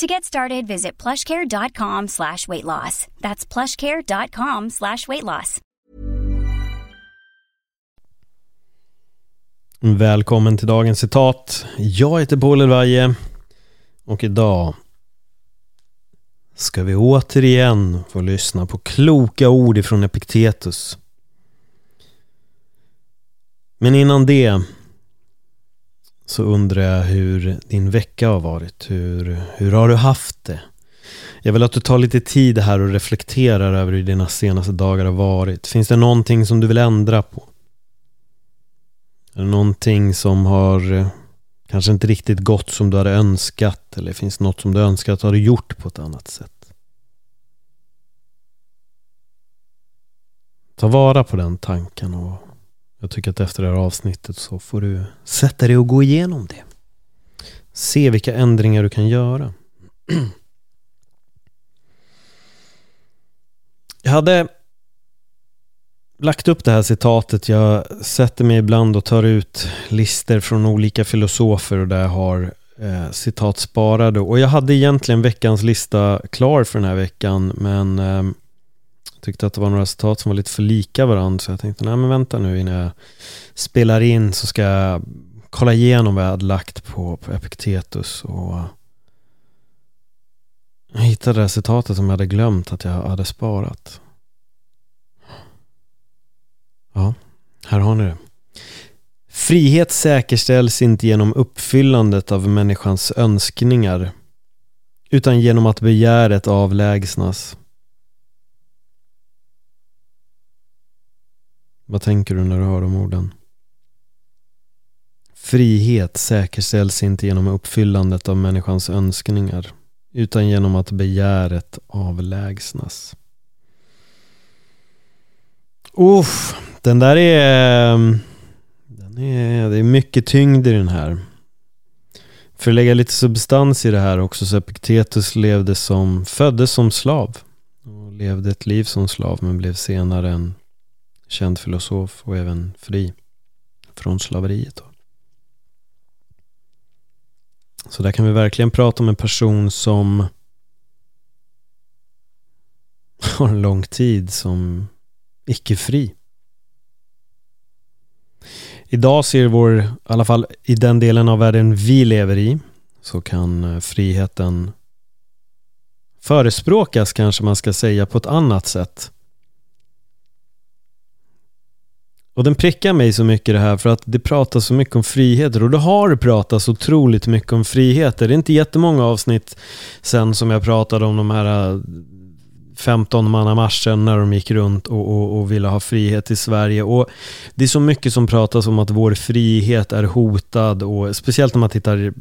To get started, visit plushcare.com slash weight loss. That's plushcare.com slash weight loss. Välkommen till dagens citat. Jag heter Paul Elvaje och idag ska vi återigen få lyssna på kloka ord ifrån Epiktetus. Men innan det så undrar jag hur din vecka har varit. Hur, hur har du haft det? Jag vill att du tar lite tid här och reflekterar över hur dina senaste dagar har varit. Finns det någonting som du vill ändra på? Är det någonting som har eh, kanske inte riktigt gått som du hade önskat? Eller finns det något som du önskat att du hade gjort på ett annat sätt? Ta vara på den tanken och jag tycker att efter det här avsnittet så får du sätta dig och gå igenom det. Se vilka ändringar du kan göra. Jag hade lagt upp det här citatet. Jag sätter mig ibland och tar ut listor från olika filosofer och där jag har eh, citat sparade. Och jag hade egentligen veckans lista klar för den här veckan men eh, tyckte att det var några citat som var lite för lika varandra så jag tänkte nej men vänta nu innan jag spelar in så ska jag kolla igenom vad jag hade lagt på, på Epictetus och jag hittade det här citatet som jag hade glömt att jag hade sparat. Ja, här har ni det. Frihet säkerställs inte genom uppfyllandet av människans önskningar utan genom att begäret avlägsnas. Vad tänker du när du hör de orden? Frihet säkerställs inte genom uppfyllandet av människans önskningar utan genom att begäret avlägsnas. Uff, den där är... Den är det är mycket tyngd i den här. För att lägga lite substans i det här också så Epiktetus levde som, föddes som slav och levde ett liv som slav men blev senare en känd filosof och även fri från slaveriet. Då. Så där kan vi verkligen prata om en person som har en lång tid som icke-fri. Idag ser vår, i alla fall i den delen av världen vi lever i, så kan eh, friheten förespråkas kanske man ska säga på ett annat sätt. Och den prickar mig så mycket det här för att det pratas så mycket om friheter och det har pratats otroligt mycket om friheter. Det är inte jättemånga avsnitt sen som jag pratade om de här äh, 15 marschen när de gick runt och, och, och, ville ha frihet i Sverige. Och Det är så mycket som pratas om att vår frihet är hotad och speciellt när man tittar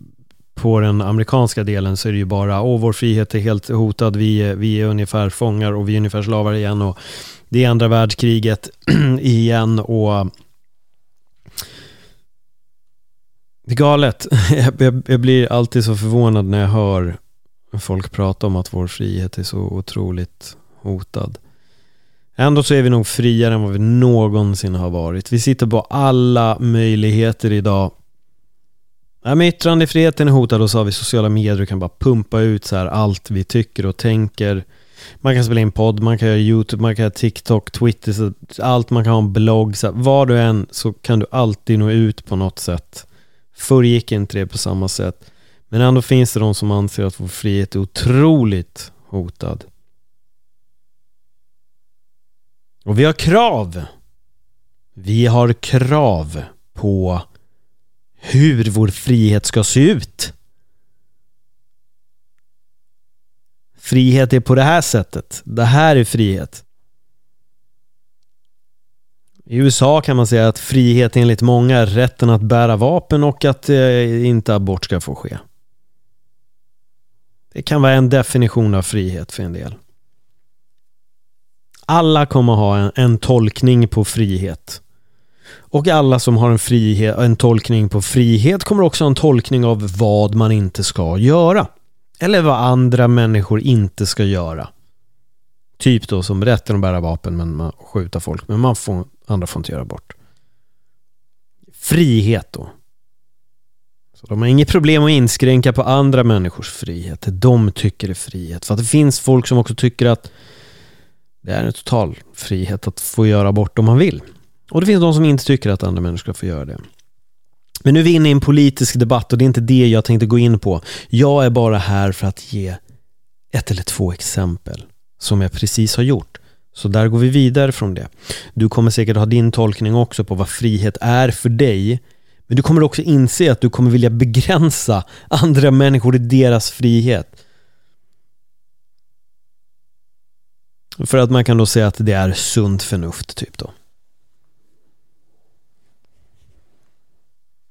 på den amerikanska delen så är det ju bara åh, vår frihet är helt hotad, vi är, vi är ungefär fångar och vi är ungefär slavar igen och det är andra världskriget igen och det är galet. Jag blir alltid så förvånad när jag hör folk prata om att vår frihet är så otroligt hotad. Ändå så är vi nog friare än vad vi någonsin har varit. Vi sitter på alla möjligheter idag. Ja, men yttrandefriheten är hotad och så har vi sociala medier och kan bara pumpa ut så här allt vi tycker och tänker. Man kan spela in podd, man kan göra YouTube, man kan göra TikTok, Twitter, så allt, man kan ha en blogg. Så var du än så kan du alltid nå ut på något sätt. Förr gick inte det på samma sätt. Men ändå finns det de som anser att vår frihet är otroligt hotad. Och vi har krav. Vi har krav på hur vår frihet ska se ut. Frihet är på det här sättet. Det här är frihet. I USA kan man säga att frihet enligt många är rätten att bära vapen och att eh, inte abort ska få ske. Det kan vara en definition av frihet för en del. Alla kommer ha en, en tolkning på frihet. Och alla som har en, frihet, en tolkning på frihet kommer också ha en tolkning av vad man inte ska göra. Eller vad andra människor inte ska göra. Typ då som rätten att bära vapen men man skjuta folk. Men man får, andra får inte göra bort. Frihet då. Så de har inget problem att inskränka på andra människors frihet. Det de tycker är frihet. För att det finns folk som också tycker att det är en total frihet att få göra bort om man vill. Och det finns de som inte tycker att andra människor ska få göra det. Men nu är vi inne i en politisk debatt och det är inte det jag tänkte gå in på. Jag är bara här för att ge ett eller två exempel som jag precis har gjort. Så där går vi vidare från det. Du kommer säkert ha din tolkning också på vad frihet är för dig. Men du kommer också inse att du kommer vilja begränsa andra människor i deras frihet. För att man kan då säga att det är sunt förnuft, typ då.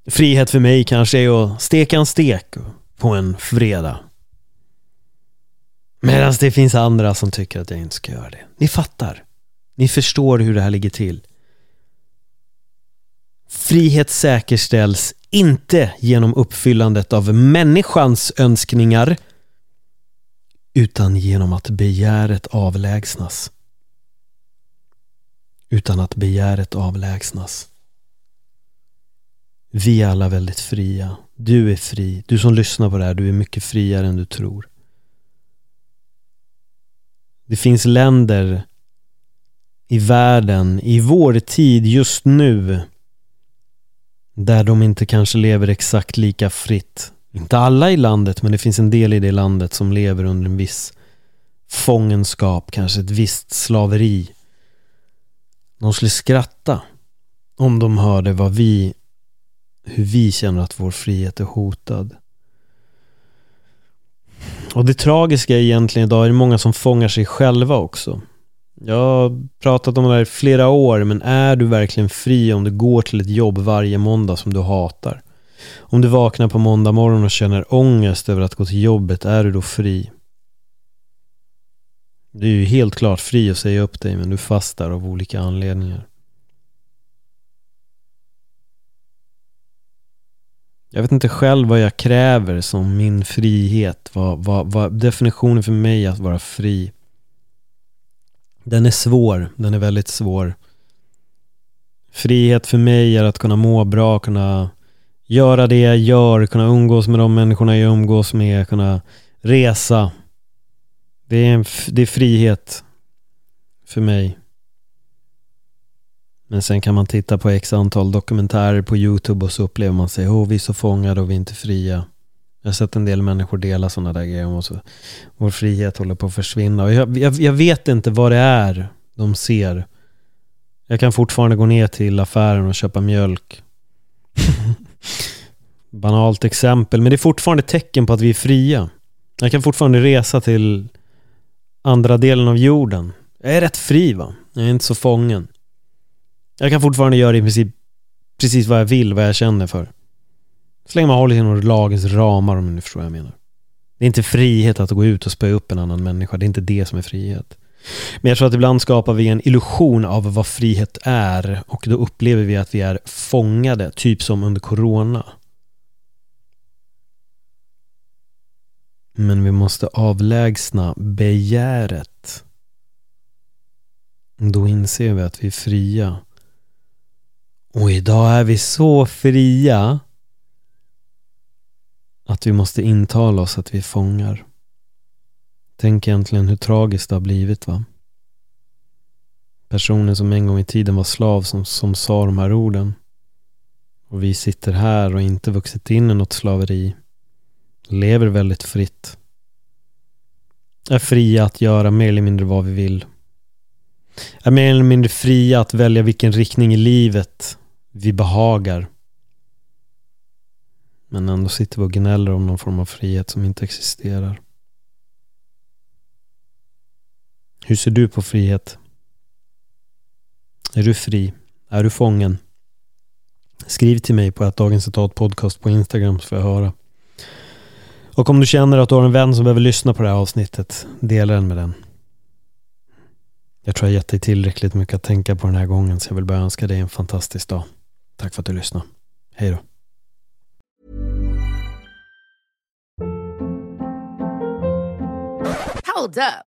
Frihet för mig kanske är att steka en stek på en fredag. Medan det finns andra som tycker att jag inte ska göra det. Ni fattar. Ni förstår hur det här ligger till. Frihet säkerställs inte genom uppfyllandet av människans önskningar utan genom att begäret avlägsnas. Utan att begäret avlägsnas. Vi är alla väldigt fria. Du är fri. Du som lyssnar på det här, du är mycket friare än du tror. Det finns länder i världen, i vår tid, just nu, där de inte kanske lever exakt lika fritt. Inte alla i landet, men det finns en del i det landet som lever under en viss fångenskap, kanske ett visst slaveri. De skulle skratta om de hörde vad vi, hur vi känner att vår frihet är hotad. Och det tragiska är egentligen idag är det många som fångar sig själva också. Jag har pratat om det här i flera år, men är du verkligen fri om du går till ett jobb varje måndag som du hatar? Om du vaknar på måndag morgon och känner ångest över att gå till jobbet, är du då fri? Du är ju helt klart fri att säga upp dig, men du fastar av olika anledningar. Jag vet inte själv vad jag kräver som min frihet. Vad, vad, vad definitionen för mig att vara fri. Den är svår. Den är väldigt svår. Frihet för mig är att kunna må bra, kunna göra det jag gör, kunna umgås med de människorna jag umgås med, kunna resa. Det är, en, det är frihet för mig. Men sen kan man titta på x antal dokumentärer på YouTube och så upplever man sig, oh, vi är så fångade och vi är inte fria. Jag har sett en del människor dela sådana där grejer och så, vår frihet håller på att försvinna. Och jag, jag, jag vet inte vad det är de ser. Jag kan fortfarande gå ner till affären och köpa mjölk. Banalt exempel, men det är fortfarande tecken på att vi är fria. Jag kan fortfarande resa till andra delen av jorden. Jag är rätt fri va? Jag är inte så fången. Jag kan fortfarande göra i princip precis vad jag vill, vad jag känner för. Så länge man håller sig inom lagens ramar om ni förstår vad jag menar. Det är inte frihet att gå ut och spöa upp en annan människa. Det är inte det som är frihet. Men jag tror att ibland skapar vi en illusion av vad frihet är och då upplever vi att vi är fångade, typ som under corona. Men vi måste avlägsna begäret. Då inser vi att vi är fria. Och idag är vi så fria att vi måste intala oss att vi är fångar. Tänk egentligen hur tragiskt det har blivit va? Personen som en gång i tiden var slav som, som sa de här orden. Och vi sitter här och inte vuxit in i något slaveri. Lever väldigt fritt. Är fria att göra mer eller mindre vad vi vill. Är mer eller mindre fria att välja vilken riktning i livet vi behagar. Men ändå sitter vi och gnäller om någon form av frihet som inte existerar. Hur ser du på frihet? Är du fri? Är du fången? Skriv till mig på att Dagens Citat Podcast på Instagram så får jag höra. Och om du känner att du har en vän som behöver lyssna på det här avsnittet, dela den med den. Jag tror jag gett dig tillräckligt mycket att tänka på den här gången så jag vill bara önska dig en fantastisk dag. Tack för att du lyssnade. Hej då. Hold up.